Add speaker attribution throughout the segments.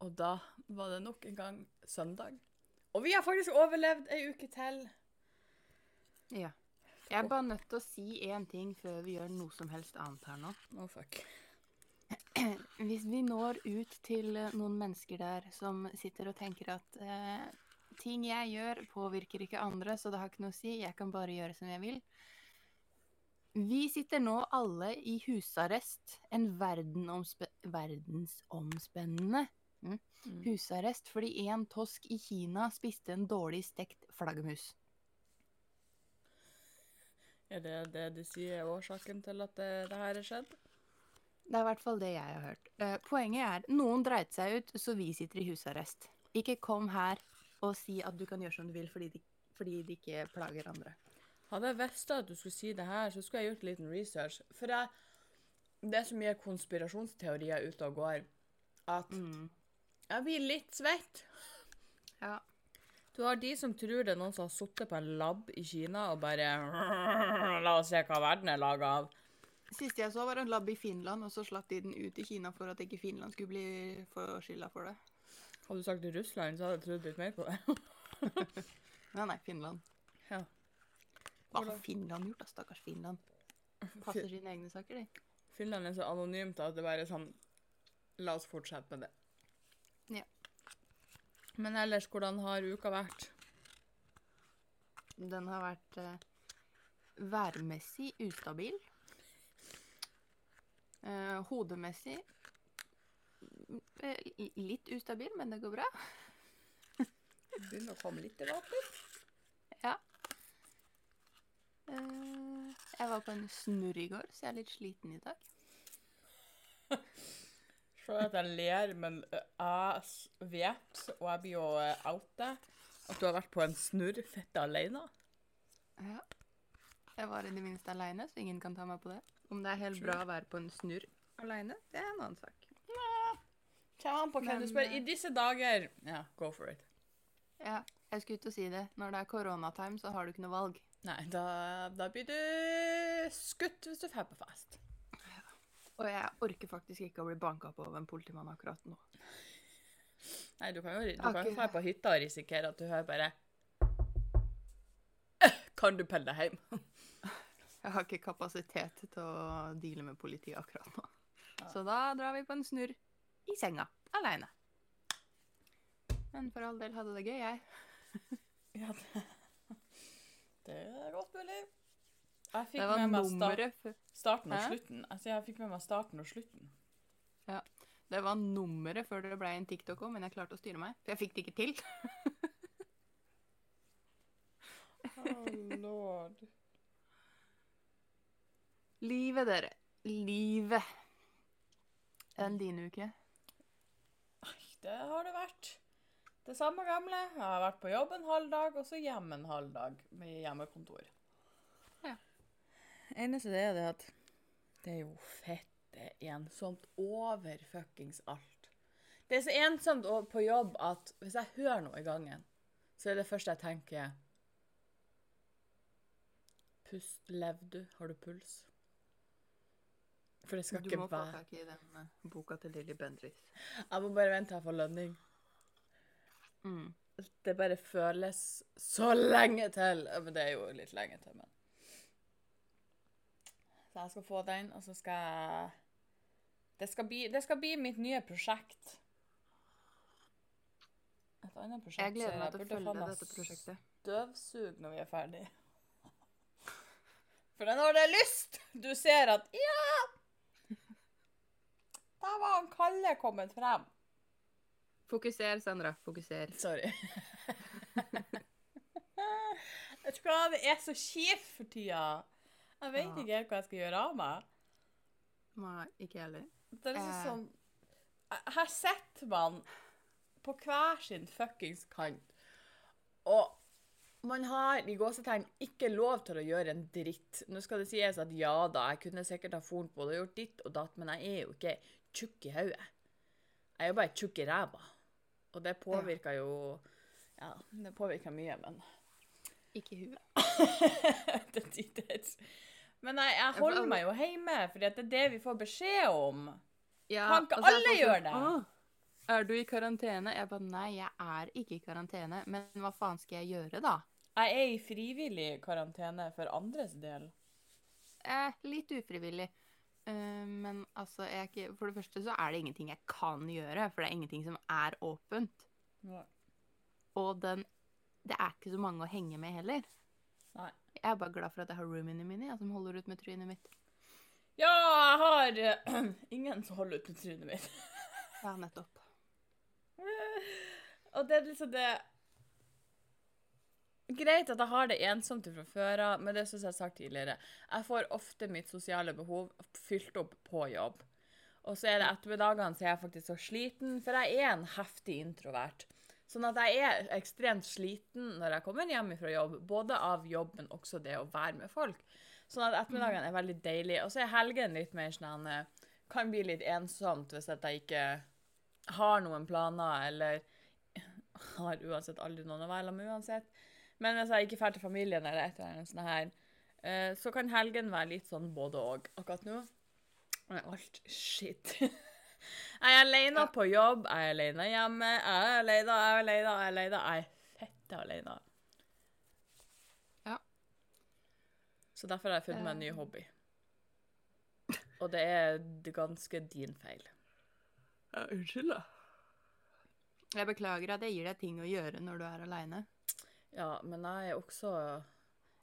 Speaker 1: Og da var det nok en gang søndag. Og vi har faktisk overlevd ei uke til.
Speaker 2: Ja. Jeg er bare nødt til å si én ting før vi gjør noe som helst annet her nå.
Speaker 1: Oh, fuck.
Speaker 2: Hvis vi når ut til eh, noen mennesker der som sitter og tenker at eh, ting jeg gjør, påvirker ikke andre, så det har ikke noe å si, jeg kan bare gjøre som jeg vil. Vi sitter nå alle i husarrest, en verdensomspennende mm,
Speaker 1: Mm.
Speaker 2: husarrest fordi en tosk i Kina spiste en dårlig stekt flaggermus.
Speaker 1: Er det det de sier er årsaken til at det, det her er skjedd?
Speaker 2: Det er i hvert fall det jeg har hørt. Eh, poenget er, noen dreit seg ut, så vi sitter i husarrest. Ikke kom her og si at du kan gjøre som du vil fordi de, fordi de ikke plager andre.
Speaker 1: Hadde jeg visst at du skulle si det her, så skulle jeg gjort en liten research. For jeg, det er så mye konspirasjonsteorier ute og går at jeg blir litt svett.
Speaker 2: Ja.
Speaker 1: Du har de som tror det er noen som har sittet på en lab i Kina og bare La oss se hva verden er laga av.
Speaker 2: Siste jeg så, var en lab i Finland, og så slapp de den ut i Kina for at ikke Finland skulle bli få skylda for det.
Speaker 1: Hadde du sagt Russland, så hadde jeg trodd litt mer på det.
Speaker 2: Nei, nei, Finland.
Speaker 1: Ja.
Speaker 2: Hva har Finland gjort, da? Stakkars Finland. Passer sine egne saker, de.
Speaker 1: Finland er så anonymt at det bare er sånn La oss fortsette med det. Men ellers, hvordan har uka vært?
Speaker 2: Den har vært eh, værmessig ustabil. Eh, hodemessig eh, litt ustabil, men det går bra.
Speaker 1: Begynner å komme litt tilbake.
Speaker 2: Ja. Eh, jeg var på en snurr i går, så jeg er litt sliten i dag.
Speaker 1: Se at jeg ler, men jeg vet, og jeg blir jo oute, at du har vært på en snurr fette alene.
Speaker 2: Ja. Jeg var i det minste aleine, så ingen kan ta meg på det. Om det er helt bra å være på en snurr aleine, det er en annen sak.
Speaker 1: Kjem an på hvem du spør. I disse dager Ja, go for it.
Speaker 2: Ja, jeg skulle ut og si det. Når det er koronatime, så har du ikke noe valg.
Speaker 1: Nei, da, da blir du skutt hvis du drar på fest.
Speaker 2: Og jeg orker faktisk ikke å bli banka på av en politimann akkurat nå.
Speaker 1: Nei, du kan jo du kan jo dra på hytta og risikere at du hører bare Kan du pelle deg hjem?
Speaker 2: Jeg har ikke kapasitet til å deale med politiet akkurat nå. Så da drar vi på en snurr i senga, aleine. Men for all del hadde det gøy, jeg.
Speaker 1: Ja, det, det er godt mulig. Jeg fikk med meg start, starten og
Speaker 2: Hæ?
Speaker 1: slutten. Altså, jeg fikk med meg starten og slutten.
Speaker 2: ja. Det var nummeret før det ble en TikTok òg, men jeg klarte å styre meg. For jeg fikk det ikke til.
Speaker 1: Oh, lord.
Speaker 2: Livet, dere. Livet. Enn din uke?
Speaker 1: Det har det vært. Det samme gamle. Jeg har vært på jobb en halv dag, og så hjem en halv dag med hjemmekontor. Eneste det er det at det er jo fette ensomt over fuckings alt. Det er så ensomt på jobb at hvis jeg hører noe i gangen, så er det første jeg tenker Pust, lev du? Har du puls? For det skal
Speaker 2: Du
Speaker 1: ikke
Speaker 2: må få
Speaker 1: være
Speaker 2: tak i den eh, boka til Lilly Bendriss.
Speaker 1: Jeg må bare vente jeg får lønning.
Speaker 2: Mm.
Speaker 1: Det bare føles så lenge til. Men det er jo litt lenge til, men Så jeg skal få den, og så skal jeg Det skal bli, det skal bli mitt nye prosjekt. Et annet prosjekt
Speaker 2: Jeg gleder meg til å følge dette prosjektet.
Speaker 1: Støvsug når vi er ferdig. For når det er lyst du ser at Ja! Der var han Kalle kommet frem.
Speaker 2: Fokuser, Sandra. Fokuser.
Speaker 1: Sorry. Vet du hva, det er så kjipt for tida. Jeg vet ikke helt hva jeg skal gjøre av meg.
Speaker 2: Nei, ikke heller.
Speaker 1: Det er liksom
Speaker 2: Eh.
Speaker 1: sånn Her sitter man på hver sin fuckings kant, og man har i gåsetegn ikke lov til å gjøre en dritt. Nå skal det sies at ja da, jeg kunne sikkert ha foren på det og gjort ditt og datt, men jeg er jo ikke tjukk i hodet. Jeg er jo bare tjukk i ræva. Og det påvirker jo Ja, det påvirker mye, men
Speaker 2: Ikke huet.
Speaker 1: til tider. Men jeg, jeg holder meg jo hjemme, for det er det vi får beskjed om.
Speaker 2: Ja,
Speaker 1: Kan ikke alle gjøre
Speaker 2: sånn,
Speaker 1: det?
Speaker 2: «Åh, Er du i karantene? Jeg bare nei, jeg er ikke i karantene. Men hva faen skal jeg gjøre, da?
Speaker 1: Jeg er i frivillig karantene for andres del.
Speaker 2: Eh, litt ufrivillig. Uh, men altså, jeg For det første så er det ingenting jeg kan gjøre, for det er ingenting som er åpent.
Speaker 1: Ja.
Speaker 2: Og den Det er ikke så mange å henge med heller.
Speaker 1: Nei.
Speaker 2: Jeg er bare glad for at jeg har roomiene mine, jeg, som holder ut med trynet mitt.
Speaker 1: Ja, jeg har uh, ingen som holder ut med trynet mitt.
Speaker 2: Ja, nettopp.
Speaker 1: Og det er liksom det Greit at jeg har det ensomt fra før av, men det syns jeg har sagt tidligere, jeg får ofte mitt sosiale behov fylt opp på jobb. Og så er det ettermiddagene så er jeg faktisk så sliten, for jeg er en heftig introvert. Sånn at jeg er ekstremt sliten når jeg kommer hjem fra jobb, både av jobb, men også det å være med folk. Sånn at ettermiddagen er veldig deilig. Og så er helgen litt mer sånn eh, Kan bli litt ensomt hvis jeg ikke har noen planer, eller har uansett aldri noen å være med uansett. Men hvis jeg ikke drar til familien eller et eller annet sånt her, eh, så kan helgen være litt sånn både og. Akkurat nå er alt shit. Jeg er alene
Speaker 2: Ja.
Speaker 1: på jobb, jeg er alene hjemme, jeg er alene, jeg er alene, jeg er aleine. Jeg er fette alene.
Speaker 2: Ja.
Speaker 1: Så derfor har jeg funnet meg en ny hobby. Og det er ganske din feil.
Speaker 2: Ja, unnskyld, da. Jeg beklager at jeg gir deg ting å gjøre når du er aleine.
Speaker 1: Ja, men jeg er også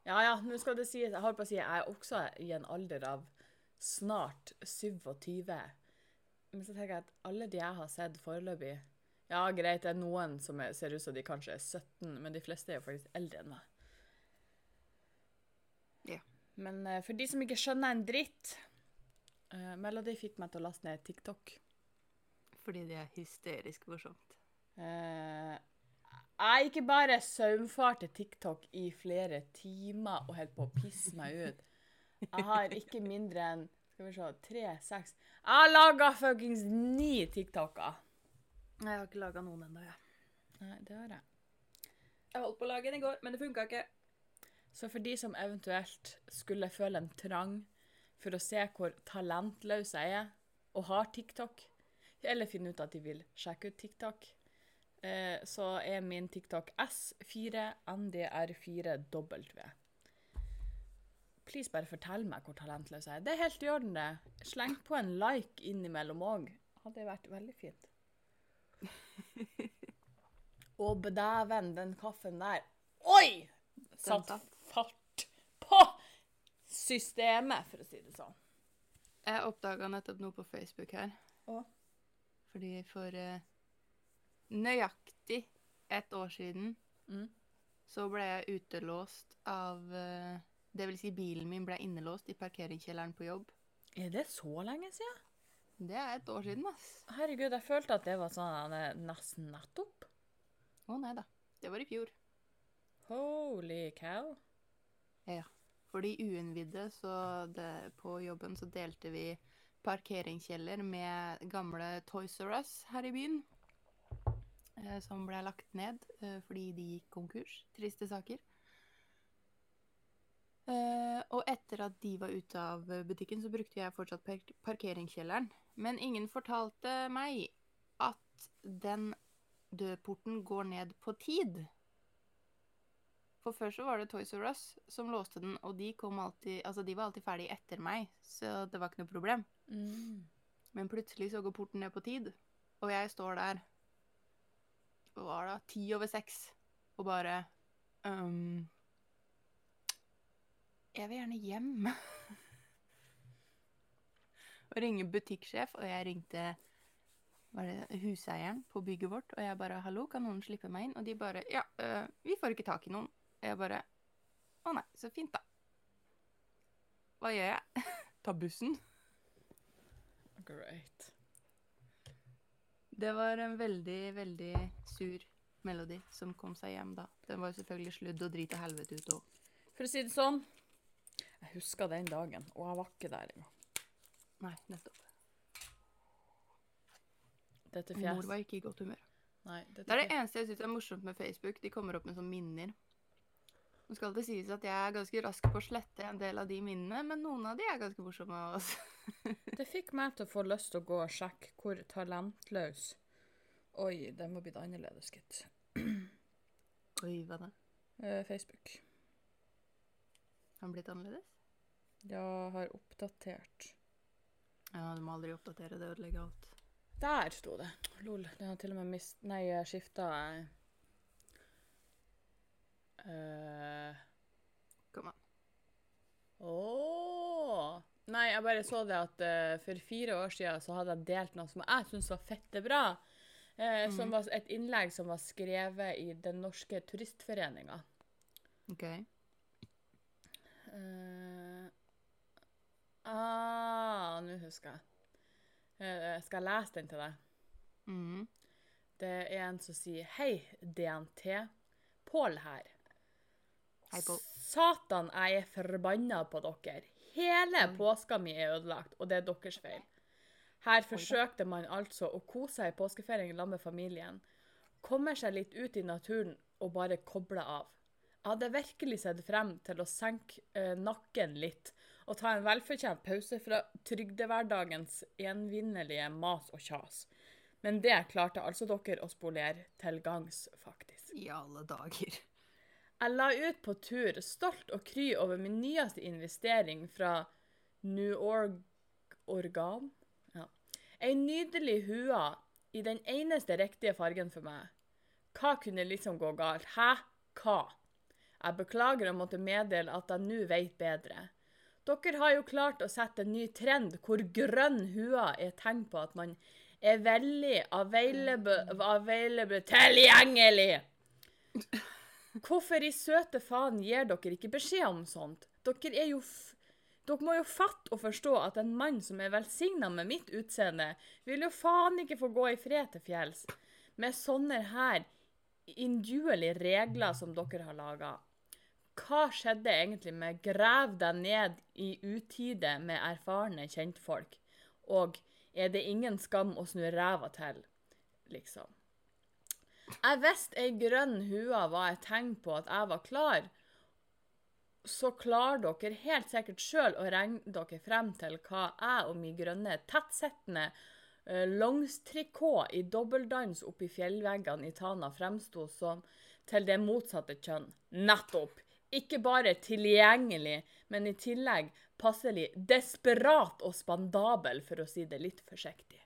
Speaker 1: Ja, ja, nå skal det sies, jeg holdt på å si, jeg er også i en alder av snart 27. Men så tenker jeg at alle de jeg har sett foreløpig Ja, greit, det er noen som er, ser ut som de kanskje er 17, men de fleste er jo faktisk eldre enn meg.
Speaker 2: Ja.
Speaker 1: Men uh, for de som ikke skjønner en dritt uh, Melody fikk meg til å laste ned TikTok.
Speaker 2: Fordi det er hysterisk morsomt.
Speaker 1: Uh, jeg ikke bare saumfarte TikTok i flere timer og holdt på å pisse meg ut. Jeg har ikke mindre enn skal vi se, tre, seks Jeg har laga fuckings ni TikToker.
Speaker 2: Jeg har ikke laga noen ennå, jeg.
Speaker 1: Nei, det har jeg.
Speaker 2: Jeg holdt på å lage en i går, men det funka ikke.
Speaker 1: Så for de som eventuelt skulle føle en trang for å se hvor talentløs jeg er, og har TikTok, eller finne ut at de vil sjekke ut TikTok, eh, så er min TikTok S4NDR4W. Please bare fortell meg hvor talentløs jeg er. Det er helt i orden, det. Sleng på en like innimellom òg. Hadde vært veldig fint. Og bedæven, den kaffen der Oi! Satt fart på systemet, for å si det sånn.
Speaker 2: Jeg oppdaga nettopp noe på Facebook her.
Speaker 1: Å?
Speaker 2: Fordi for uh, nøyaktig ett år siden
Speaker 1: Mm.
Speaker 2: så ble jeg utelåst av eh, Det vil si, bilen min ble innelåst i parkeringskjelleren på jobb.
Speaker 1: Er det så lenge siden?
Speaker 2: Det er et år siden, ass.
Speaker 1: Herregud, jeg følte at det var sånn eh, nesten nettopp.
Speaker 2: Å nei da. Det var i fjor.
Speaker 1: Holy cow.
Speaker 2: Ja. For de uinnvidde, så det, på jobben så delte vi parkeringskjeller med gamle Toys R Us her i byen. Eh, som ble lagt ned eh, fordi de gikk konkurs. Triste saker. Eh, og etter at de var ute av butikken, så brukte jeg fortsatt park parkeringskjelleren. Men ingen fortalte meg at den dørporten går ned på tid. For før så var det Toys R Us som låste den, og de, kom alltid, altså de var alltid ferdig etter meg, så det var ikke noe problem.
Speaker 1: Mm.
Speaker 2: Men plutselig så går porten ned på tid, og jeg står der Hva var det? Ti over seks, og bare ehm, Jeg vil gjerne hjem. og ringer butikksjef, og jeg ringte huseieren på bygget vårt, og jeg bare 'Hallo, kan noen slippe meg inn?' Og de bare 'Ja, øh, vi får ikke tak i noen'. Og jeg bare 'Å nei, så fint, da'. Hva gjør jeg? Ta bussen?
Speaker 1: Great.
Speaker 2: Det var en veldig, veldig sur melodi som kom seg hjem da. Den var jo selvfølgelig sludd og drit og helvete ut òg.
Speaker 1: For å si det sånn, jeg husker den dagen, og jeg var ikke der engang.
Speaker 2: Nei, nettopp.
Speaker 1: Dette
Speaker 2: Mor var ikke i godt humør.
Speaker 1: Nei, dette
Speaker 2: Det er det eneste jeg syns er morsomt med Facebook. De kommer opp med sånne minner. Nå skal det sies at jeg er ganske rask på å slette en del av de minnene, men noen av de er ganske morsomme. Også.
Speaker 1: Det fikk meg til å få lyst til å gå og sjekke hvor talentløs Oi, den må blitt annerledes, gitt.
Speaker 2: Oi, hva da?
Speaker 1: Eh, Facebook.
Speaker 2: Har den blitt annerledes?
Speaker 1: Ja, har oppdatert.
Speaker 2: Ja, du må aldri oppdatere det, ødelegger alt.
Speaker 1: Der sto det. Lol. Den har til og med mist... Nei, jeg skifta uh,
Speaker 2: Come on.
Speaker 1: Åh! Nei, jeg bare så det at uh, for fire år siden så hadde jeg delt noe som jeg syntes var fette bra. eh, Som
Speaker 2: Mhm.
Speaker 1: var et innlegg som var skrevet i Den norske turistforeninga.
Speaker 2: OK.
Speaker 1: Eh, ah, nå husker jeg. Eh, skal jeg lese den til deg?
Speaker 2: Mhm.
Speaker 1: Det er en som sier Hei, DNT. Pål her.
Speaker 2: Hei, Pål.
Speaker 1: Satan, jeg er forbanna på dere. Hele
Speaker 2: Oi.
Speaker 1: påska mi er ødelagt, og det er deres feil. Her forsøkte man altså å kose seg i påskeferien sammen med familien. Kommer seg litt ut i naturen og bare koble av. Jeg hadde virkelig sett frem til å senke eh, nakken litt og ta en velfortjent pause fra trygdehverdagens envinnelige mas og kjas. Men det klarte altså dere å spolere til gangs, faktisk.
Speaker 2: I alle dager.
Speaker 1: Jeg la ut på tur, stolt og kry over min nyeste investering fra New Org Organ. Ja. Ei nydelig hue i den eneste riktige fargen for meg. Hva kunne liksom gå galt? Hæ? Hva? Jeg beklager å måtte meddele at jeg nå vet bedre. Dere har jo klart å sette en ny trend hvor grønn hue er tegn på at man er veldig available, available tilgjengelig. Hvorfor i søte faen gir dere ikke beskjed om sånt? Dere er jo f dere må jo fatte og forstå at en mann som er velsigna med mitt utseende, vil jo faen ikke få gå i fred til fjells. Med sånne her induelige regler som dere har laga. Hva skjedde egentlig med 'grav deg ned i utide med erfarne kjentfolk'? Og 'er det ingen skam å snu ræva til'? Liksom. Jeg visste ei grønn hue var et tegn på at jeg var klar, så klarer dere helt sikkert sjøl å regne dere frem til hva jeg og min grønne tettsittende uh, longstrikot i dobbeldans oppi fjellveggene i Tana fremsto som til det motsatte kjønn. Nettopp! Ikke bare tilgjengelig, men i tillegg passelig desperat og spandabel, for å si det litt forsiktig.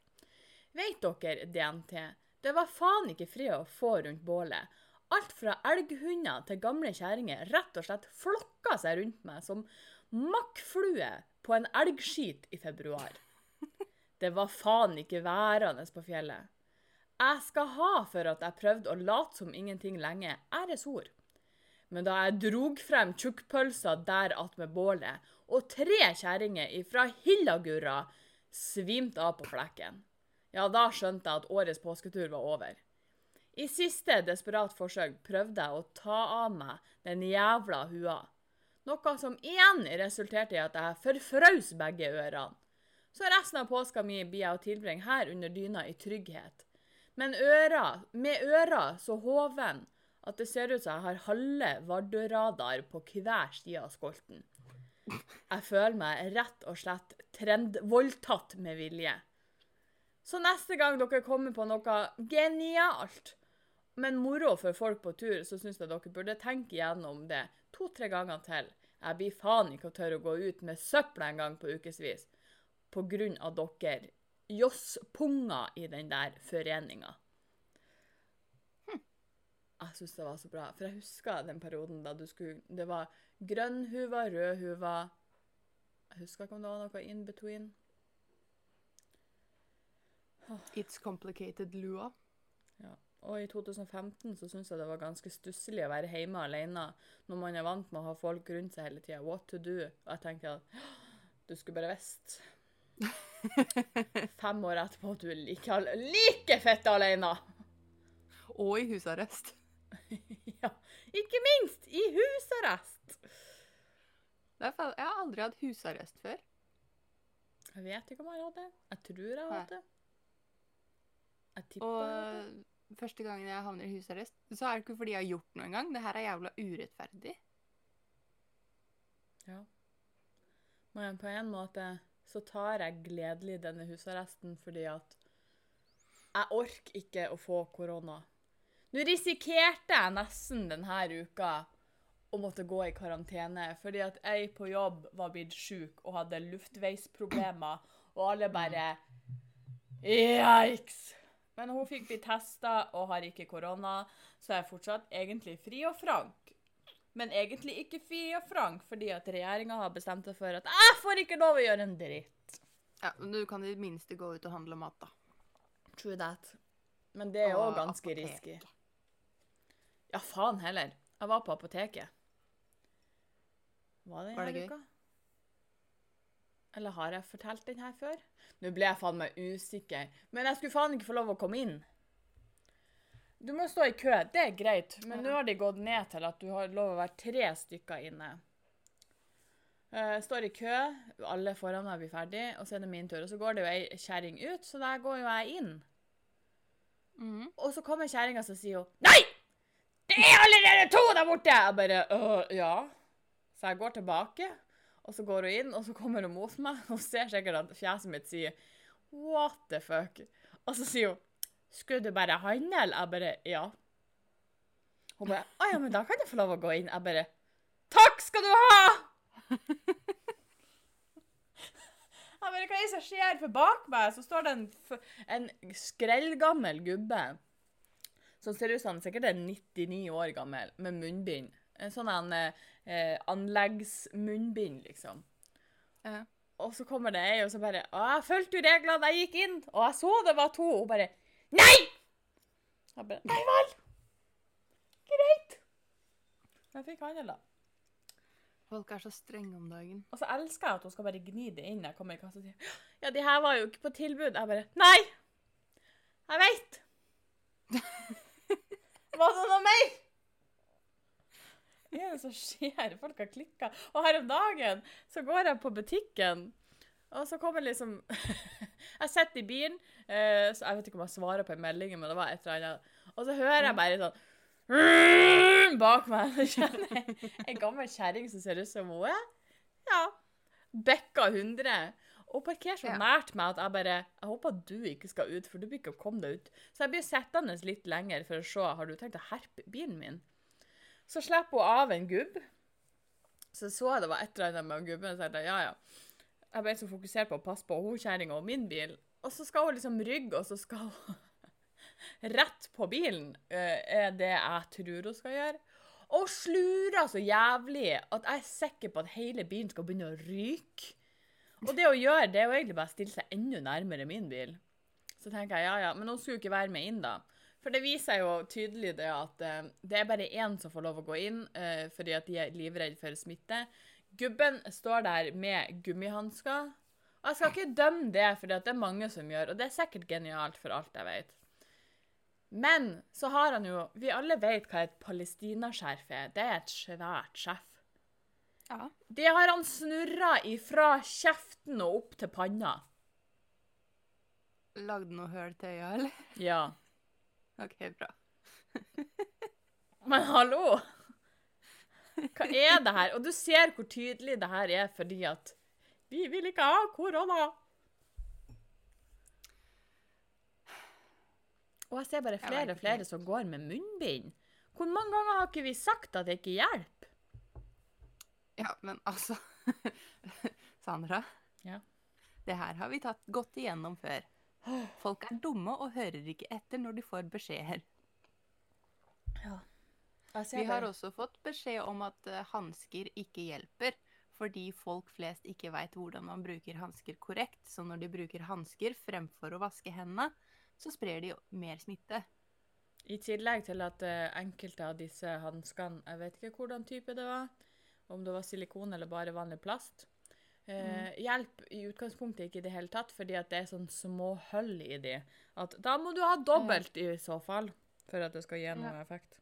Speaker 1: Vet dere, DNT, det var faen ikke fred å få rundt bålet. Alt fra elghunder til gamle kjerringer rett og slett flokka seg rundt meg som makkflue på en elgskit i februar. Det var faen ikke værende på fjellet. Jeg skal ha for at jeg prøvde å late som ingenting lenge, æresord. Men da jeg drog frem tjukkpølsa der attmed bålet, og tre kjerringer ifra Hillagurra svimte av på flekken, ja, da skjønte jeg at årets påsketur var over. I siste desperat forsøk prøvde jeg å ta av meg den jævla hua, noe som igjen resulterte i at jeg forfrøs begge ørene. Så resten av påska mi blir jeg å tilbringe her under dyna i trygghet. Men øra, med øra så hoven at det ser ut som jeg har halve Vardø-radar på hver side av skolten. Jeg føler meg rett og slett trendvoldtatt med vilje. Så neste gang dere kommer på noe genialt, men moro for folk på tur, så syns jeg dere burde tenke gjennom det to-tre ganger til. Jeg blir faen ikke å tørre å gå ut med søpla en gang på ukevis av dere josspunger i den der foreninga. Syns det var så bra, for jeg husker den perioden da du skulle Det var grønn huva, rød huva Jeg husker ikke om det var noe in between.
Speaker 2: It's complicated lua.
Speaker 1: Ja. Og i 2015 så syns jeg det var ganske stusslig å være hjemme alene når man er vant med å ha folk rundt seg hele tida. What to do? Og jeg tenkte at du skulle bare visst. Fem år etterpå du er like, like fett alene.
Speaker 2: Og i husarrest.
Speaker 1: Ikke minst i husarrest.
Speaker 2: Jeg har aldri hatt husarrest før.
Speaker 1: Jeg vet ikke om jeg har hatt det. Jeg tror jeg har hatt det. Jeg tipper
Speaker 2: Og
Speaker 1: jeg det.
Speaker 2: første gangen jeg havner i husarrest, så er det ikke fordi jeg har gjort noe engang. Det her er jævla urettferdig.
Speaker 1: Ja. Men på en måte så tar jeg gledelig denne husarresten fordi at Jeg orker ikke å få korona. Nå risikerte jeg nesten denne uka å måtte gå i karantene fordi at jeg på jobb var blitt sjuk og hadde luftveisproblemer, og alle bare Yikes! Men hun fikk bli testa og har ikke korona, så jeg er fortsatt egentlig fri og frank. Men egentlig ikke fri og frank fordi at regjeringa har bestemt seg for at jeg får ikke lov å gjøre en dritt.
Speaker 2: Ja, men Du kan i det minste gå ut og handle mat, da.
Speaker 1: True that. Men det er òg ganske risky. Ja, faen heller. Jeg var på apoteket. Var det
Speaker 2: Var det
Speaker 1: denne
Speaker 2: gøy?
Speaker 1: uka? Eller har jeg fortalt den her før? Nå ble jeg faen meg usikker. Men jeg skulle faen ikke få lov å komme inn. Du må stå i kø. Det er greit, men nå har de gått ned til at du har lov å være tre stykker inne. Eh, står i kø, alle foran meg blir ferdig, og så er det min tur. Og så går det jo ei kjerring ut, så der går jo jeg inn.
Speaker 2: Mhm.
Speaker 1: Og så kommer kjerringa og sier hun Nei! Det er allerede to der borte! Jeg bare «Øh, Ja. Så jeg går tilbake, og så går hun inn, og så kommer hun mot meg og ser sikkert at fjeset mitt sier What the fuck? Og så sier hun Skulle du bare handle? Jeg bare Ja. Hun bare Å ja, men da kan du få lov å gå inn. Jeg bare Takk skal du ha! Jeg bare, Hva er det som skjer? For bak meg så står det en, en skrellgammel gubbe som ser ut som han sikkert er 99 år gammel, med munnbind. En sånn en, eh, anleggsmunnbind, liksom.
Speaker 2: Ja.
Speaker 1: Og så kommer det ei og så bare Å, jeg fulgte jo reglene, jeg gikk inn, og jeg så det var to. Og hun bare Nei! Jeg bare Nei vel. Greit. Jeg fikk handel, da.
Speaker 2: Folk er så strenge om dagen.
Speaker 1: Og så elsker jeg at hun skal bare gni det inn jeg kommer i kassa og sier Ja, de her var jo ikke på tilbud. Jeg bare Nei! Jeg veit! Var det noe mer? Hva er det som skjer? Folk har klikka. Og her om dagen så går jeg på butikken, og så kommer liksom Jeg sitter i bilen, eh, så jeg vet ikke om jeg svarer på en melding, men det var et eller annet. Og så hører jeg bare sånn Bak meg så kjenner jeg en gammel kjerring som ser ut som hun er. Ja. Bekka 100. Og parkerer så
Speaker 2: Ja.
Speaker 1: nært meg at jeg bare Jeg håper du ikke skal ut, for du blir ikke å komme deg ut. Så jeg blir sittende litt lenger for å se har du tenkt å herpe bilen min. Så slipper hun av en gubb. Så så jeg det var et eller annet med gubben, så jeg ja, ja. Jeg ble så fokusert på å passe på hun kjerringa og min bil. Og så skal hun liksom rygge, og så skal hun rett på bilen, eh, er det jeg tror hun skal gjøre. Og slurer så jævlig at jeg er sikker på at hele bilen skal begynne å ryke. Og det å gjøre, det er jo egentlig bare å stille seg enda nærmere min bil. Så tenker jeg, ja, ja, men hun skulle jo ikke være med inn da. For det viser jo tydelig det at eh, det er bare én som får lov å gå inn, eh, fordi at de er livredde for smitte. Gubben står der med gummihansker. Og jeg skal ikke dømme det, for det er mange som gjør, og det er sikkert genialt for alt jeg vet. Men så har han jo Vi alle vet hva et palestinaskjerf er. Det er et svært skjerf.
Speaker 2: Ja.
Speaker 1: Det har han snurra ifra kjeften og opp til panna.
Speaker 2: Lagde noe høl til øya, eller?
Speaker 1: Ja.
Speaker 2: OK, bra.
Speaker 1: Men hallo! Hva er det her? Og du ser hvor tydelig det her er fordi at vi vil ikke ha korona. Og jeg ser bare flere og flere som går med munnbind. Hvor mange ganger har ikke vi sagt at det ikke hjelper?
Speaker 2: Ja, men altså Sandra?
Speaker 1: Ja.
Speaker 2: Det her har vi tatt godt igjennom før. Folk er dumme og hører ikke etter når de får beskjeder.
Speaker 1: Ja. ser
Speaker 2: Vi har også fått beskjed om at uh, hansker ikke hjelper, fordi folk flest ikke veit hvordan man bruker hansker korrekt. Så når de bruker hansker fremfor å vaske hendene, så sprer de mer smitte.
Speaker 1: I tillegg til at eh, enkelte av disse hanskene Jeg vet ikke hvordan type det var. Om det var silikon eller bare vanlig plast. Eh, Hjelp i utgangspunktet ikke i det hele tatt, fordi at det er sånn små hull i de. At da må du ha dobbelt i så fall, for at det skal gi noe
Speaker 2: Ja.
Speaker 1: effekt.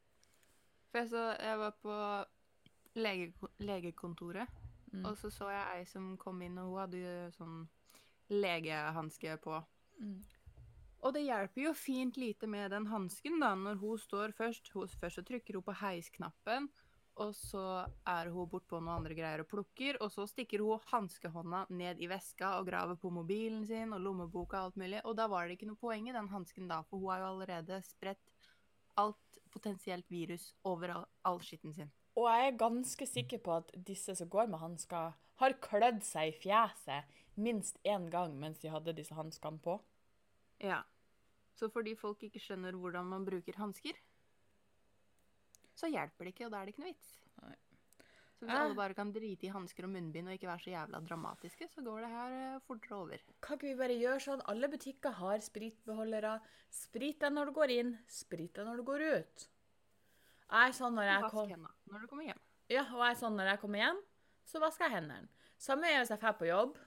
Speaker 2: For jeg, så, jeg var på lege, legekontoret,
Speaker 1: Mm.
Speaker 2: og så så jeg ei som kom inn, og hun hadde jo sånn legehanske på.
Speaker 1: Mm.
Speaker 2: Og det hjelper jo fint lite med den hansken, da, når hun står først. Hun, først så trykker hun på heisknappen, og så er hun bortpå noen andre greier og plukker, og så stikker hun hanskehånda ned i veska og graver på mobilen sin og lommeboka og alt mulig, og da var det ikke noe poeng i den hansken da, for hun har jo allerede spredt alt potensielt virus over all, all skitten sin.
Speaker 1: Og jeg er ganske sikker på at disse som går med hansker, har klødd seg i fjeset minst én gang mens de hadde disse hanskene på.
Speaker 2: Ja. Så fordi folk ikke skjønner hvordan man bruker hansker, så hjelper det ikke, og da er det ikke noe vits.
Speaker 1: Nei.
Speaker 2: Så hvis alle bare kan drite i hansker og munnbind og ikke være så jævla dramatiske, så går det her eh, fortere over.
Speaker 1: Kan ikke vi bare gjøre sånn? Alle butikker har spritbeholdere. Sprit deg når du går inn, sprit deg når du går ut. Jeg er sånn når jeg
Speaker 2: Vask
Speaker 1: kom...
Speaker 2: hendene når du kommer hjem.
Speaker 1: Ja, og jeg er sånn når jeg kommer hjem, så vasker jeg hendene. Samme gjør hvis jeg drar på jobb.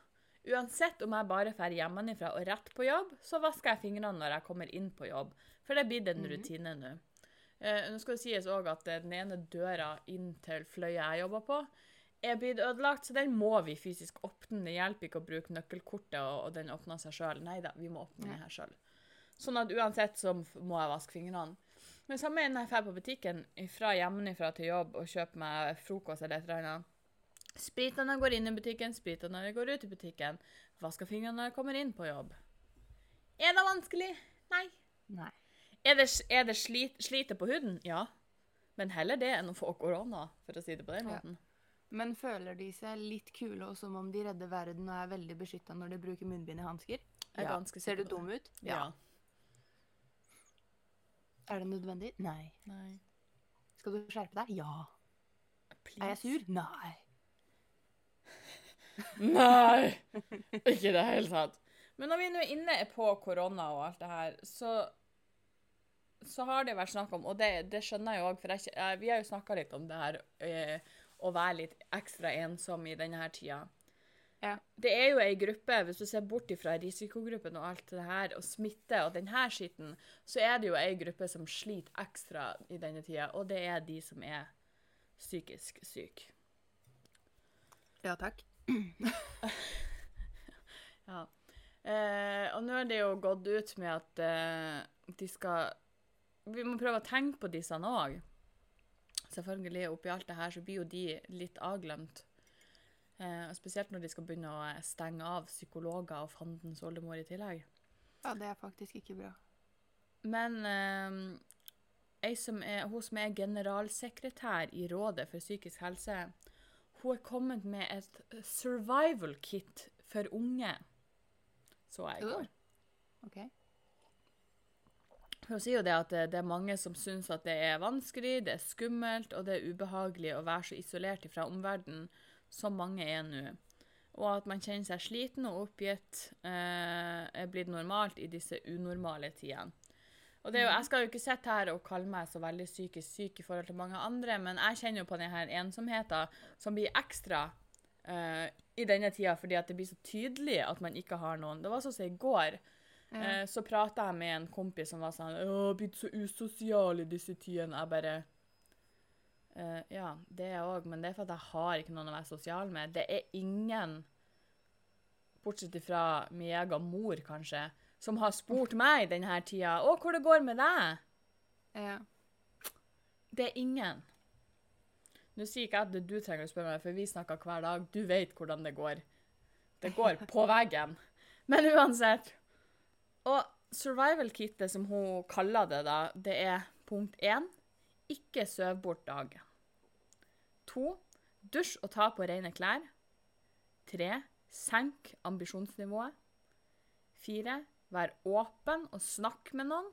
Speaker 1: Uansett om jeg bare drar hjemmefra og rett på jobb, så vasker jeg fingrene når jeg kommer inn på jobb. For det blir en
Speaker 2: Mhm.
Speaker 1: rutine nå. Eh, nå skal det sies òg at eh, den ene døra inn til fløya jeg jobber på, er blitt ødelagt, så den må vi fysisk åpne. Det hjelper ikke å bruke nøkkelkortet, og, og den åpner seg sjøl. Nei da, vi må åpne den her sjøl. Sånn at uansett så må jeg vaske fingrene. Men samme når jeg drar på butikken fra hjemmefra til jobb og kjøper meg frokost eller et eller annet. Spriter når jeg går inn i butikken, spriter når jeg går ut i butikken. Vasker fingrene når jeg kommer inn på jobb. Er det vanskelig? Nei.
Speaker 2: Nei.
Speaker 1: Er det, er det slit, slite på huden? Ja. Men heller det enn å få korona, for å si det på den
Speaker 2: Ja. Men føler de seg litt kule og som om de redder verden og er veldig beskytta når de bruker munnbind i hansker?
Speaker 1: Er
Speaker 2: Ja. Ser du dum ut?
Speaker 1: Ja.
Speaker 2: Er det nødvendig? Nei.
Speaker 1: Nei.
Speaker 2: Skal du skjerpe deg? Ja.
Speaker 1: Please.
Speaker 2: Er jeg sur? Nei.
Speaker 1: Nei! Ikke i det hele tatt. Men når vi nå er inne på korona og alt det her, så så har det vært snakk om, og det, det skjønner jeg jo òg, for jeg, vi har jo snakka litt om det her eh, å være litt ekstra ensom i denne her tida.
Speaker 2: Ja.
Speaker 1: Det er jo ei gruppe, hvis du ser bort ifra risikogruppen og alt det her, og smitte og denne skitten, så er det jo ei gruppe som sliter ekstra i denne tida, og det er de som er psykisk syke.
Speaker 2: Ja takk.
Speaker 1: Ja. Eh, og nå er det jo gått ut med at eh, de skal Vi må prøve å tenke på disse òg. Selvfølgelig, oppi alt det her så blir jo de litt avglemt. Eh, spesielt når de skal begynne å stenge av psykologer og fandens oldemor i tillegg.
Speaker 2: Ja, det er faktisk ikke bra.
Speaker 1: Men eh, som er, hun som er generalsekretær i Rådet for psykisk helse, hun er kommet med et survival kit for unge. Så jeg i går.
Speaker 2: OK.
Speaker 1: Hun sier jo det at det, det er mange som syns at det er vanskelig, det er skummelt og det er ubehagelig å være så isolert fra omverdenen som mange er nå. Og at man kjenner seg sliten og oppgitt eh, er blitt normalt i disse unormale tidene. Og det er jo, Jeg skal jo ikke sitte her og kalle meg så veldig psykisk syk i forhold til mange andre, men jeg kjenner jo på denne ensomheten som blir ekstra eh, i denne tida, fordi at det blir så tydelig at man ikke har noen. Det var sånn som i går.
Speaker 2: Ja.
Speaker 1: Eh, så prata jeg med en kompis som var sånn 'Jeg har blitt så usosial i disse tidene.' Jeg bare Uh, Ja, det er jeg òg, men det er for at jeg har ikke noen å være sosial med. Det er ingen, bortsett fra min egen mor, kanskje, som har spurt meg denne tida 'Å, hvor det går med deg?'
Speaker 2: Ja.
Speaker 1: Det er ingen. Nå sier ikke jeg at det du trenger å spørre meg, for vi snakker hver dag. Du vet hvordan det går. Det går på veggen. Men uansett. Og survival-kittet, som hun kaller det, da, det er punkt én ikke søv bort dagen. To dusj og ta på rene klær. Tre senk ambisjonsnivået. Fire vær åpen og snakk med noen.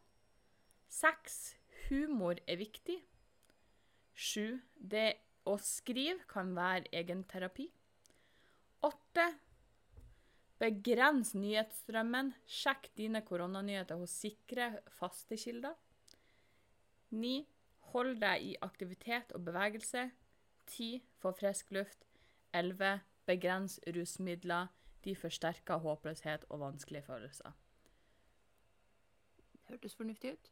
Speaker 1: Seks humor er viktig. Sju det å skrive kan være egen terapi. Åtte begrens nyhetsstrømmen. Sjekk dine koronanyheter hos sikre, faste kilder. 9. hold deg i aktivitet og bevegelse. 10. få frisk luft. Elleve begrens rusmidler. De forsterker håpløshet og vanskelige følelser.
Speaker 2: Hørtes fornuftig ut.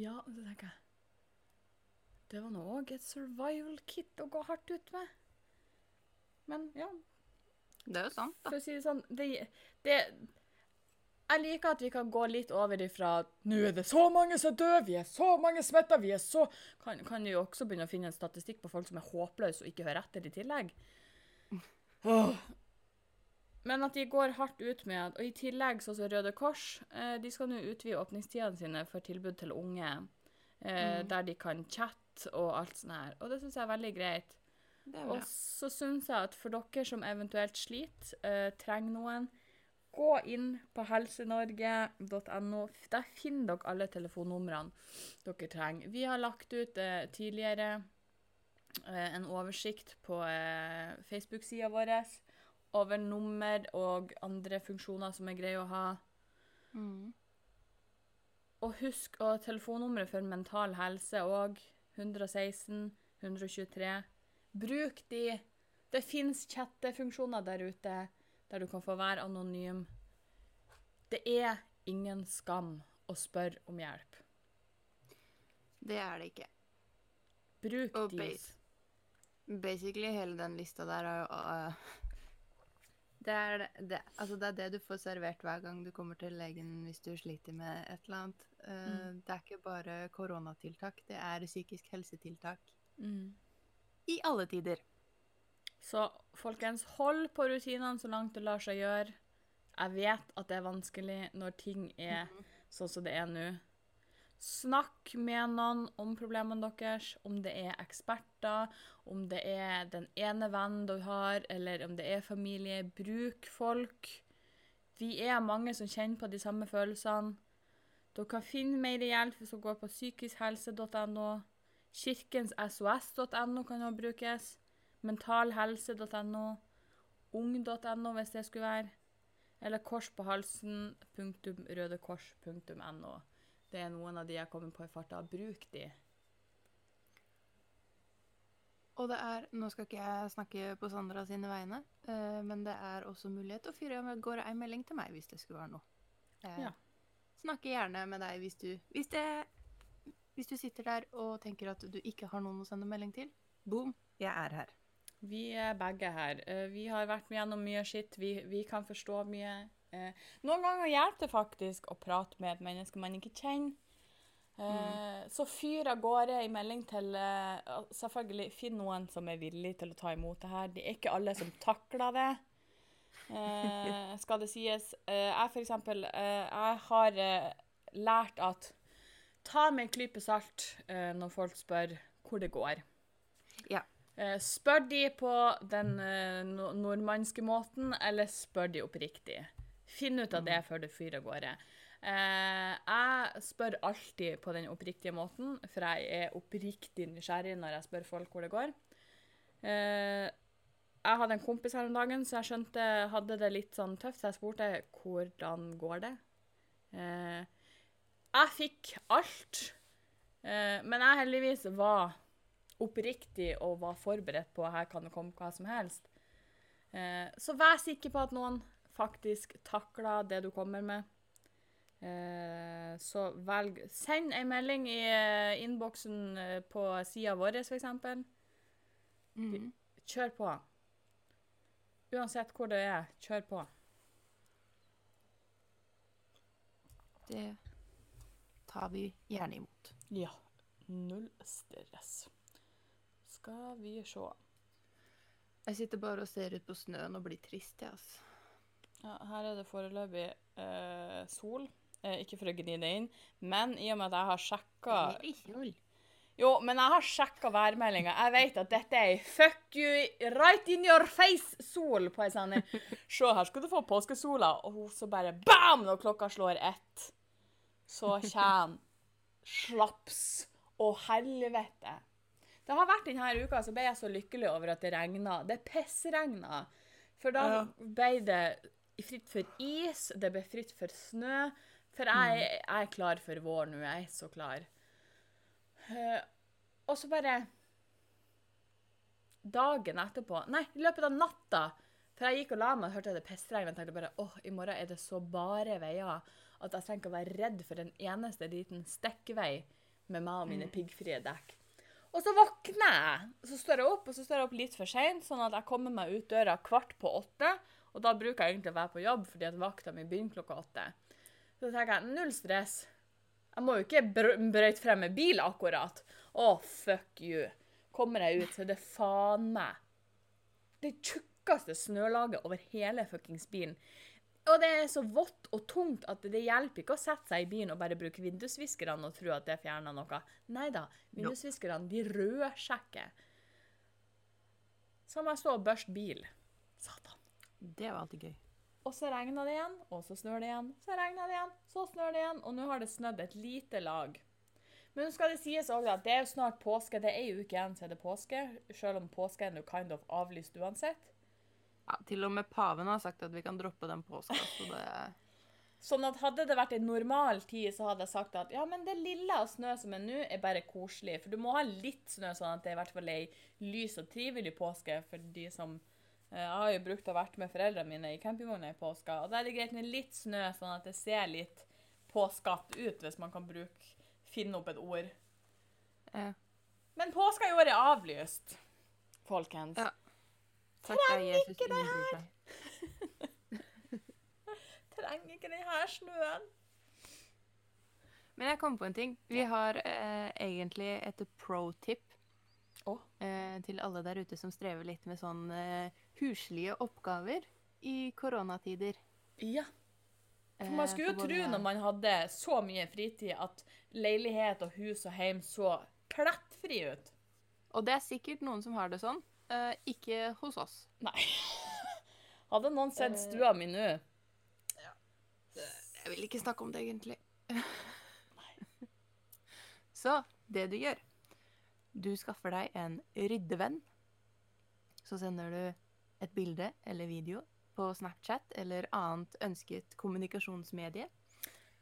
Speaker 1: Ja, det tenker jeg Det var nå òg et survival kit å gå hardt ut med. Men ja,
Speaker 2: Det er jo sant, da.
Speaker 1: for å si det sånn Det, det jeg liker at vi kan gå litt over ifra nå er det så mange som dør, vi er så mange smitta, vi er så kan, kan jo også begynne å finne en statistikk på folk som er håpløse og ikke hører etter i tillegg. Oh. Men at de går hardt ut med at Og i tillegg så er Røde Kors, eh, de skal nå utvide åpningstidene sine for tilbud til unge, eh, der de kan chatte og alt sånt her. Og det syns jeg er veldig greit. Og så syns jeg at for dere som eventuelt sliter, uh, trenger noen, gå inn på helsenorge.no. Der finner dere alle telefonnumrene dere trenger. Vi har lagt ut eh, tidligere eh, en oversikt på eh, Facebook-sida vår over nummer og andre funksjoner som er greie å ha.
Speaker 2: Mm.
Speaker 1: Og husk å telefonnummeret for mental helse òg. 116 123. Bruk de. Det fins chattefunksjoner der ute der du kan få være anonym. Det er ingen skam å spørre om hjelp.
Speaker 2: Det er det ikke.
Speaker 1: Bruk
Speaker 2: Og
Speaker 1: de.
Speaker 2: Basically hele den lista der er jo uh, det, er det, det, altså det er det du får servert hver gang du kommer til legen hvis du sliter med et eller annet. Uh, Det er ikke bare koronatiltak, det er psykisk helsetiltak
Speaker 1: Mm.
Speaker 2: I alle tider.
Speaker 1: Så folkens, hold på rutinene så langt det lar seg gjøre. Jeg vet at det er vanskelig når ting er sånn som det er nå. Snakk med noen om problemene deres, om det er eksperter, om det er den ene vennen du har, eller om det er familie. Bruk folk. Vi er mange som kjenner på de samme følelsene. Dere kan finne mer hjelp hvis dere går på psykiskhelse.no. Kirkenssos.no kan også brukes. Mentalhelse.no. Ung.no hvis det skulle være. Eller korspåhalsen.rødekors.no. Det er noen av de jeg kommer på i farta. Bruk de.
Speaker 2: Og det er, nå skal ikke jeg snakke på Sandra sine vegne, eh, men det er også mulighet å fyre av gårde ei melding til meg hvis det skulle være noe. Jeg
Speaker 1: Ja.
Speaker 2: Snakke gjerne med deg hvis du, hvis, det, hvis du sitter der og tenker at du ikke har noen å sende melding til. Boom, jeg er her.
Speaker 1: Vi er begge her. Eh, Vi har vært gjennom mye skitt. Vi, vi kan forstå mye. Eh, Noen ganger hjelper det faktisk å prate med et menneske man ikke kjenner. Mm. Så fyr av gårde i melding til eh, Selvfølgelig, finn noen som er villig til å ta imot det her. Det er ikke alle som takler det. Eh, skal det sies. Eh, jeg for eksempel, eh, jeg har eh, lært at ta med en klype salt eh, når folk spør hvor det går.
Speaker 2: Ja.
Speaker 1: Eh, spør de på den eh, nordmannske måten, eller spør de oppriktig? Finn ut av det før du fyrer av gårde. Eh, jeg spør alltid på den oppriktige måten, for jeg er oppriktig nysgjerrig når jeg spør folk hvor det går. Eh, jeg hadde en kompis her om dagen, så jeg skjønte hadde det litt sånn tøft, så jeg spurte hvordan går det. Eh, jeg fikk alt, eh, men jeg heldigvis var oppriktig og var forberedt på at her kan det komme hva som helst. Eh, så vær sikker på at noen faktisk takler det du kommer med. Eh, så velg Send en melding i innboksen på sida vår, f.eks.
Speaker 2: Mhm.
Speaker 1: Kjør på. Uansett hvor det er, kjør på.
Speaker 2: Det tar vi gjerne imot.
Speaker 1: Ja. Null stress. Skal vi se.
Speaker 2: Jeg sitter bare og ser ut på snøen og blir trist, jeg, altså.
Speaker 1: Ja, her er det foreløpig eh, sol. Eh, ikke for å gni det inn, men i og med at jeg har sjekka Jo, men jeg har sjekka værmeldinga. Jeg vet at dette er ei fuck you right in your face-sol på ei sending. Se, her skal du få påskesola. Og hun så bare bam! Når klokka slår ett, så kommer slaps og helvete. Det har vært denne uka, så ble jeg så lykkelig over at det regna. Det pissregna. For da
Speaker 2: Ja.
Speaker 1: ble det fritt for is, det ble fritt for snø. For jeg, jeg er klar for vår nå. Jeg er så klar. Eh, og så bare Dagen etterpå Nei, i løpet av natta. For jeg gikk og la meg og hørte det pissregn og tenkte bare åh, i morgen er det så bare veier at jeg trenger ikke å være redd for en eneste liten stikkvei med meg og mine piggfrie dekk. Og så våkner jeg. Så står jeg opp, og så står jeg opp litt for seint, sånn at jeg kommer meg ut døra kvart på åtte. Og da bruker jeg egentlig å være på jobb, fordi at vakta mi begynner klokka åtte. Så tenker jeg null stress. Jeg må jo ikke br brøyte frem med bil akkurat. Å, fuck you. Kommer jeg ut, så er det faen meg det tjukkeste snølaget over hele fuckings bilen. Og det er så vått og tungt at det hjelper ikke å sette seg i bilen og bare bruke vindusviskerne og tro at det fjerner noe. Nei da, vindusviskerne de rødsjekker. Så må jeg stå og børste bil. Satan.
Speaker 2: Det var alltid gøy.
Speaker 1: Og så regner det igjen, og så snør det igjen, så regner det igjen, så snør det igjen, og nå har det snødd et lite lag. Men nå skal det sies også at det er jo snart påske. Det er ei uke igjen til det er påske, selv om påsken er kind of avlyst uansett.
Speaker 2: Ja, til og med paven har sagt at vi kan droppe den påska, så det
Speaker 1: Sånn at hadde det vært en normal tid, så hadde jeg sagt at ja, men det lille av snø som er nå, er bare koselig. For du må ha litt snø, sånn at det er i hvert fall ei lys og trivelig påske for de som eh, Jeg har jo brukt å vært med foreldrene mine i campingvogna i påska, og da er det greit med litt snø, sånn at det ser litt påskatt ut, hvis man kan bruke finne opp et ord.
Speaker 2: Ja.
Speaker 1: Men påska i år er avlyst, folkens.
Speaker 2: Ja. Takk deg, Jesus.
Speaker 1: ikke det
Speaker 2: her!
Speaker 1: Trenger ikke den her snøen.
Speaker 2: Men jeg kom på en ting. Vi har eh, egentlig et pro-tip
Speaker 1: oh.
Speaker 2: eh, til alle der ute som strever litt med sånn eh, huslige oppgaver i koronatider.
Speaker 1: Ja. For
Speaker 2: Eh,
Speaker 1: man skulle jo tro når man hadde så mye fritid, at leilighet og hus og heim så plettfri ut.
Speaker 2: Og det er sikkert noen som har det sånn. Eh, ikke hos oss.
Speaker 1: Nei. Hadde noen sett
Speaker 2: Eh.
Speaker 1: stua mi nå?
Speaker 2: Jeg vil ikke snakke om det, egentlig. Så det du gjør Du skaffer deg en ryddevenn. Så sender du et bilde eller video på Snapchat eller annet ønsket kommunikasjonsmedie.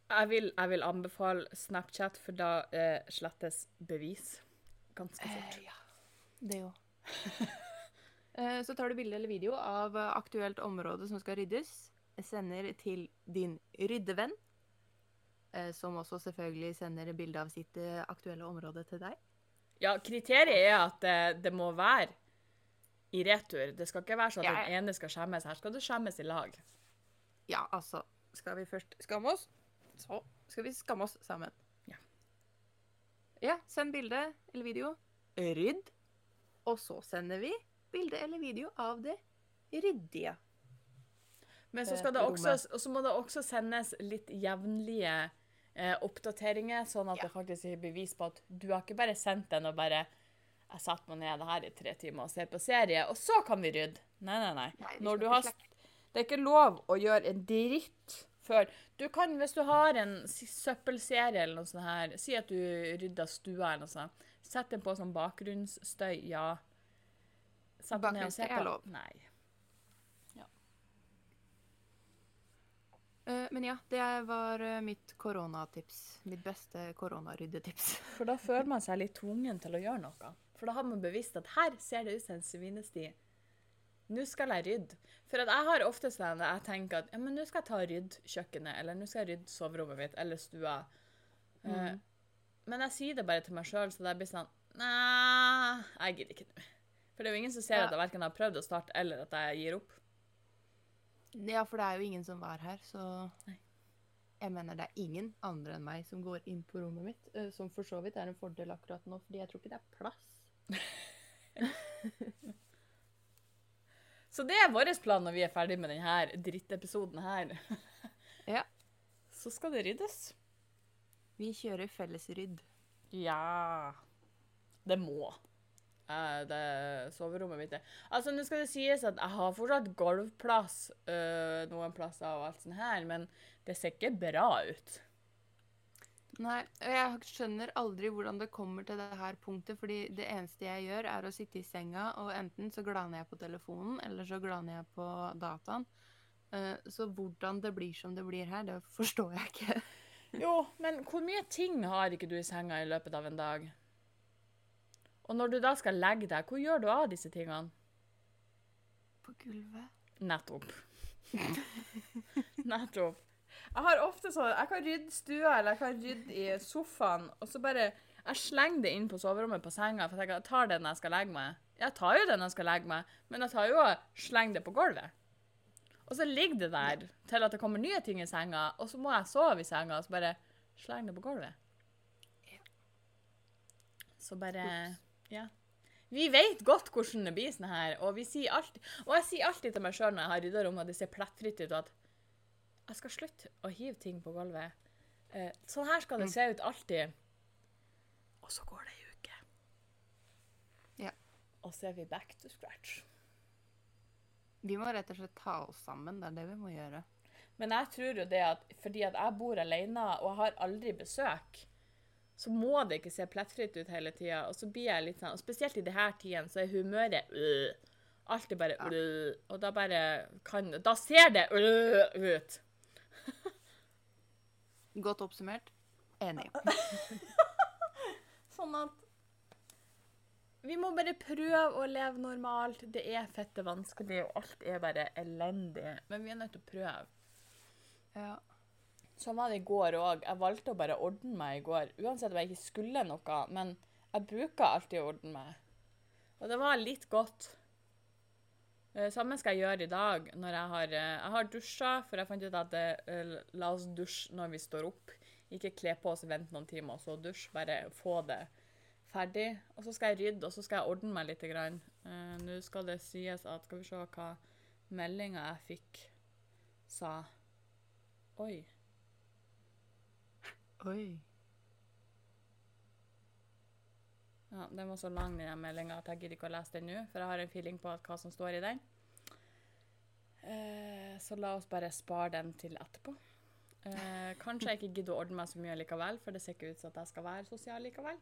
Speaker 1: Jeg vil, jeg vil anbefale Snapchat, for da eh, slettes bevis ganske fort.
Speaker 2: Eh, ja, det òg. Eh, Så tar du bilde eller video av eh, aktuelt område som skal ryddes. Sender til din ryddevenn, eh, som også selvfølgelig sender bilde av sitt aktuelle område til deg.
Speaker 1: Ja, kriteriet er at det, det må være i retur. Det skal ikke være sånn at den ene skal skjemmes. Her skal det skjemmes i lag.
Speaker 2: Ja, altså Skal vi først skamme oss, så skal vi skamme oss sammen.
Speaker 1: Ja.
Speaker 2: Ja, send bilde eller video. Rydd. Og så sender vi bilde eller video av det ryddige.
Speaker 1: Men så,
Speaker 2: Eh,
Speaker 1: det også, så må det også sendes litt jevnlige eh, oppdateringer, sånn at
Speaker 2: Ja.
Speaker 1: det faktisk er bevis på at du har ikke bare sendt den og bare jeg satte meg ned her i tre timer og ser på serie, og så kan vi rydde. Nei, nei, nei.
Speaker 2: Nei,
Speaker 1: Når du har, det er ikke lov å gjøre en dritt før. Du kan, hvis du har en søppelserie eller noe sånt her, si at du rydder stua eller noe sånt, sett den på sånn bakgrunnsstøy, ja. Sett
Speaker 2: Bakgrunnsstøy er lov.
Speaker 1: Nei.
Speaker 2: Eh, men ja, det var eh, mitt koronatips. Mitt beste koronaryddetips.
Speaker 1: For da føler man seg litt tvungen til å gjøre noe. For da har man bevisst at her ser det ut som en svinesti. Nå skal jeg rydde. For jeg har ofte sånn jeg tenker at ja, men nå skal jeg ta og rydde kjøkkenet, eller nå skal jeg rydde soverommet mitt, eller stua. Eh, men jeg sier det bare til meg sjøl, så det blir sånn Nei, jeg gidder ikke nå. For det er jo ingen som ser
Speaker 2: Ja.
Speaker 1: at jeg verken har prøvd å starte, eller at jeg gir opp.
Speaker 2: Ja, for det er jo ingen som var her, så
Speaker 1: Nei.
Speaker 2: Jeg mener det er ingen andre enn meg som går inn på rommet mitt, eh, som for så vidt er en fordel akkurat nå, fordi jeg tror ikke det er plass.
Speaker 1: Så det er vår plan når vi er ferdig med denne drittepisoden her.
Speaker 2: Ja.
Speaker 1: Så skal det ryddes.
Speaker 2: Vi kjører fellesrydd.
Speaker 1: Ja Det må. Eh, det soverommet mitt er Altså, nå skal det sies at jeg har fortsatt gulvplass øh, noen plasser og alt sånt her, men det ser ikke bra ut.
Speaker 2: Nei, og jeg skjønner aldri hvordan det kommer til det her punktet, fordi det eneste jeg gjør, er å sitte i senga, og enten så glaner jeg på telefonen, eller så glaner jeg på dataen. Eh, Så hvordan det blir som det blir her, det forstår jeg ikke.
Speaker 1: Jo, men hvor mye ting har ikke du i senga i løpet av en dag? Og når du da skal legge deg, hvor gjør du av disse tingene?
Speaker 2: På gulvet.
Speaker 1: Nettopp. Nettopp. Jeg har ofte sånn Jeg kan rydde stua eller jeg kan rydde i sofaen, og så bare Jeg slenger det inn på soverommet på senga, for jeg tenker jeg tar det når jeg skal legge meg. Jeg tar jo det når jeg skal legge meg, men jeg tar jo og slenger det på gulvet. Og så ligger det der til at det kommer nye ting i senga, og så må jeg sove i senga, og så bare slenger det på gulvet. Så bare Ja. Vi vet godt hvordan det blir sånn her, og vi sier alltid Og jeg sier alltid til meg sjøl når jeg har rydda rommet, og det ser plettfritt ut, at jeg skal slutte å hive ting på gulvet. Eh, sånn her skal det
Speaker 2: Mm.
Speaker 1: se ut alltid. Og så går det ei uke.
Speaker 2: Ja.
Speaker 1: Og så er vi back to scratch.
Speaker 2: Vi må rett og slett ta oss sammen. Det er det vi må gjøre.
Speaker 1: Men jeg tror jo det at fordi at jeg bor alene og har aldri besøk, så må det ikke se plettfritt ut hele tida. Og så blir jeg litt sånn, og spesielt i denne tiden, så er humøret øh, alltid bare øh, Og da bare kan Da ser det øh, ut.
Speaker 2: Godt oppsummert. Enig.
Speaker 1: Sånn at Vi må bare prøve å leve normalt. Det er fette vanskelig, og alt er bare elendig. Men vi er nødt til å prøve.
Speaker 2: Ja.
Speaker 1: Sånn var det i går òg. Jeg valgte å bare ordne meg i går. Uansett om jeg ikke skulle noe. Men jeg bruker alltid å ordne meg. Og det var litt godt. Eh, Samme skal jeg gjøre i dag. når Jeg har, eh, jeg har dusja, for jeg fant ut at det, la oss dusje når vi står opp. Ikke kle på oss vente noen timer, og så dusj. Bare få det ferdig. Og så skal jeg rydde, og så skal jeg ordne meg litt. Eh, Nå skal det sies at Skal vi se hva meldinga jeg fikk, sa. Oi.
Speaker 2: Oi.
Speaker 1: Ja, Den var så lang, den meldinga, at jeg gidder ikke å lese den nå. For jeg har en feeling på at hva som står i den. Eh, så la oss bare spare den til etterpå. Eh, kanskje jeg ikke gidder å ordne meg så mye likevel, for det ser ikke ut som at jeg skal være sosial likevel.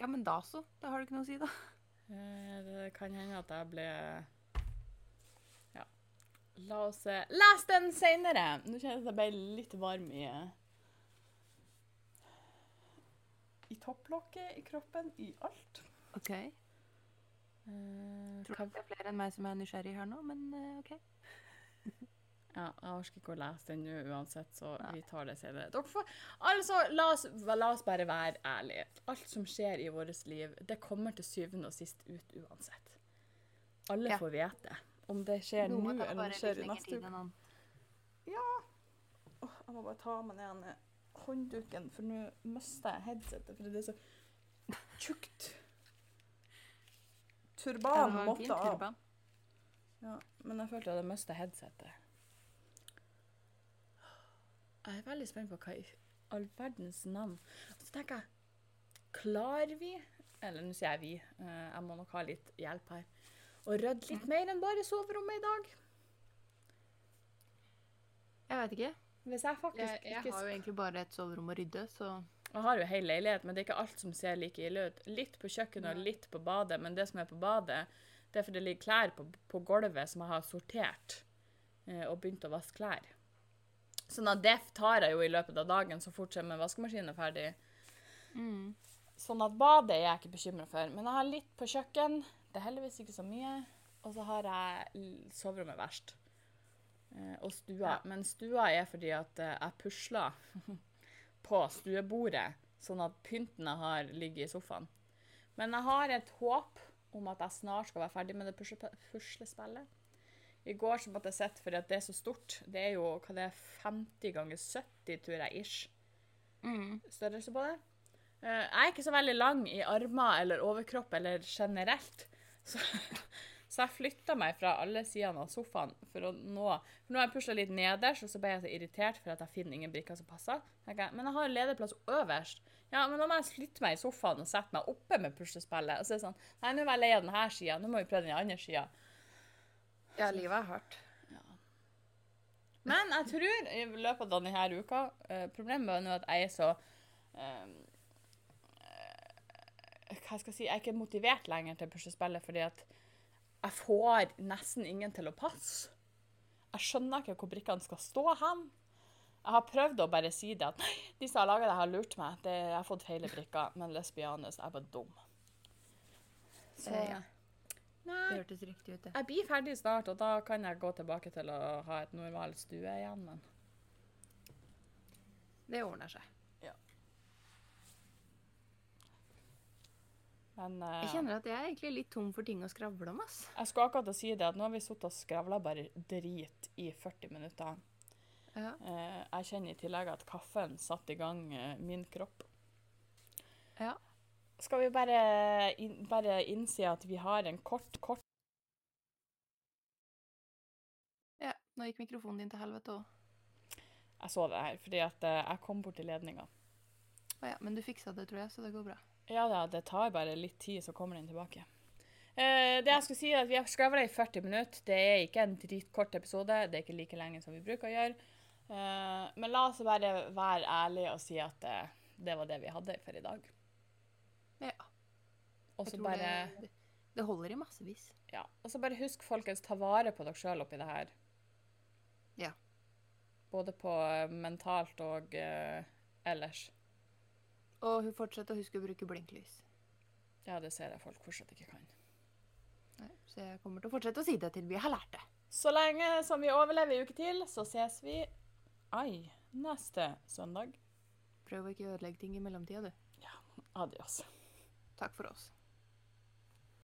Speaker 2: Ja, men da så. Da har du ikke noe å si, da.
Speaker 1: Eh, det kan hende at jeg ble Ja. La oss se. Les den seinere. Nå kjennes jeg ble litt varm i I topplokket, i kroppen, i alt.
Speaker 2: OK.
Speaker 1: Uh,
Speaker 2: Tror
Speaker 1: ikke
Speaker 2: det er flere enn meg som er nysgjerrig her nå, men uh, OK.
Speaker 1: Ja, jeg orker ikke å lese den nå uansett, så
Speaker 2: Nei.
Speaker 1: vi tar det senere. Dere får, altså, la oss, la oss bare være ærlige. Alt som skjer i vårt liv, det kommer til syvende og sist ut uansett. Alle
Speaker 2: Ja.
Speaker 1: får vite. Om det skjer nå, eller det skjer i neste uke.
Speaker 2: Ja.
Speaker 1: Oh, jeg må bare ta meg den ene håndduken, for nå mister jeg headsetet, for det er så tjukt.
Speaker 2: Turban
Speaker 1: måtte av. Ja, men jeg følte jeg mista headsetet. Jeg er veldig spent på hva i all verdens navn Og så tenker jeg Klarer vi Eller nå sier jeg vi. eh, Jeg må nok ha litt hjelp her. Å rydde litt mer enn bare soverommet i dag.
Speaker 2: Jeg vet ikke.
Speaker 1: Hvis jeg faktisk
Speaker 2: Jeg, jeg
Speaker 1: ikke
Speaker 2: har jo egentlig bare et soverom å rydde, så
Speaker 1: Jeg har jo hel leilighet, men det er ikke alt som ser like ille ut. Litt på kjøkkenet og litt på badet, men det som er på badet, det er fordi det ligger klær på, på gulvet som jeg har sortert eh, og begynt å vaske klær. Sånn at det tar jeg jo i løpet av dagen så fort som vaskemaskinen er ferdig.
Speaker 2: mm.
Speaker 1: Sånn at badet er jeg ikke bekymra for. Men jeg har litt på kjøkken. Det er heldigvis ikke så mye. Og så har jeg soverommet verst. Eh, og stua.
Speaker 2: Ja.
Speaker 1: Men stua er fordi at eh, jeg pusler på stuebordet, sånn at pynten jeg har, ligger i sofaen. Men jeg har et håp om at jeg snart skal være ferdig med det pusle- puslespillet. I går så måtte jeg sitte fordi at det er så stort. Det er jo hva det er, 50 ganger 70, tror jeg, ish
Speaker 2: Mm.
Speaker 1: størrelse på det. Eh, jeg er ikke så veldig lang i armer eller overkropp eller generelt. Så, så jeg flytta meg fra alle sidene av sofaen for å nå For nå har jeg pusla litt nederst, og så ble jeg så irritert for at jeg finner ingen brikker som passer. Jeg, Men jeg har en lederplass øverst. Ja, men da må jeg flytte meg i sofaen og sette meg oppe med puslespillet. Og så er det sånn Nei, nå er jeg lei av denne sida, nå må vi prøve den andre sida.
Speaker 2: Ja, livet er hardt.
Speaker 1: Men jeg tror i løpet av denne uka eh, Problemet er nå at jeg er så um, Hva skal jeg si Jeg er ikke motivert lenger til puslespillet fordi at jeg får nesten ingen til å passe. Jeg skjønner ikke hvor brikkene skal stå hen. Jeg har prøvd å bare si det at de som har laga det, har lurt meg. Det, jeg har fått feil brikker. Men lesbianes jeg bare dum. Så
Speaker 2: Eh, ja.
Speaker 1: Nei.
Speaker 2: Det hørtes riktig ut, det.
Speaker 1: Jeg blir ferdig snart, og da kan jeg gå tilbake til å ha et normalt stue igjen, men
Speaker 2: Det ordner seg.
Speaker 1: Men eh,
Speaker 2: Jeg kjenner at jeg er egentlig litt tom for ting å skravle om, ass.
Speaker 1: jeg skulle akkurat til å si det, at nå har vi sittet og skravla bare drit i 40 minutter.
Speaker 2: Ja.
Speaker 1: Eh, jeg kjenner i tillegg at kaffen satte i gang eh, min kropp.
Speaker 2: Ja.
Speaker 1: Skal vi bare, in bare innse at vi har en kort, kort
Speaker 2: ja. Nå gikk mikrofonen din til helvete òg.
Speaker 1: Jeg så det her, fordi at eh, jeg kom bort til ledninga.
Speaker 2: Å ja, men du fiksa det, tror jeg, så det går bra.
Speaker 1: Ja da, det tar bare litt tid, så kommer den tilbake. Eh, det jeg skulle si er at Vi har skravla i 40 minutter. Det er ikke en dritkort episode. Det er ikke like lenge som vi bruker å gjøre. Eh, men la oss bare være ærlige og si at eh, det var det vi hadde for i dag.
Speaker 2: Ja.
Speaker 1: Og så bare,
Speaker 2: det, det holder i massevis.
Speaker 1: ja, og så bare husk, folkens, ta vare på dere sjøl oppi det her.
Speaker 2: Ja.
Speaker 1: Både på eh, mentalt og uh, ellers.
Speaker 2: Og hun fortsetter å huske å bruke blinklys.
Speaker 1: Ja, det ser jeg folk fortsatt ikke kan.
Speaker 2: Nei, Så jeg kommer til å fortsette å si det til vi har lært det.
Speaker 1: Så lenge som vi overlever en uke til, så ses vi ai, neste søndag.
Speaker 2: Prøv å ikke ødelegge ting i mellomtida, du. Ja.
Speaker 1: Adios.
Speaker 2: Takk for oss.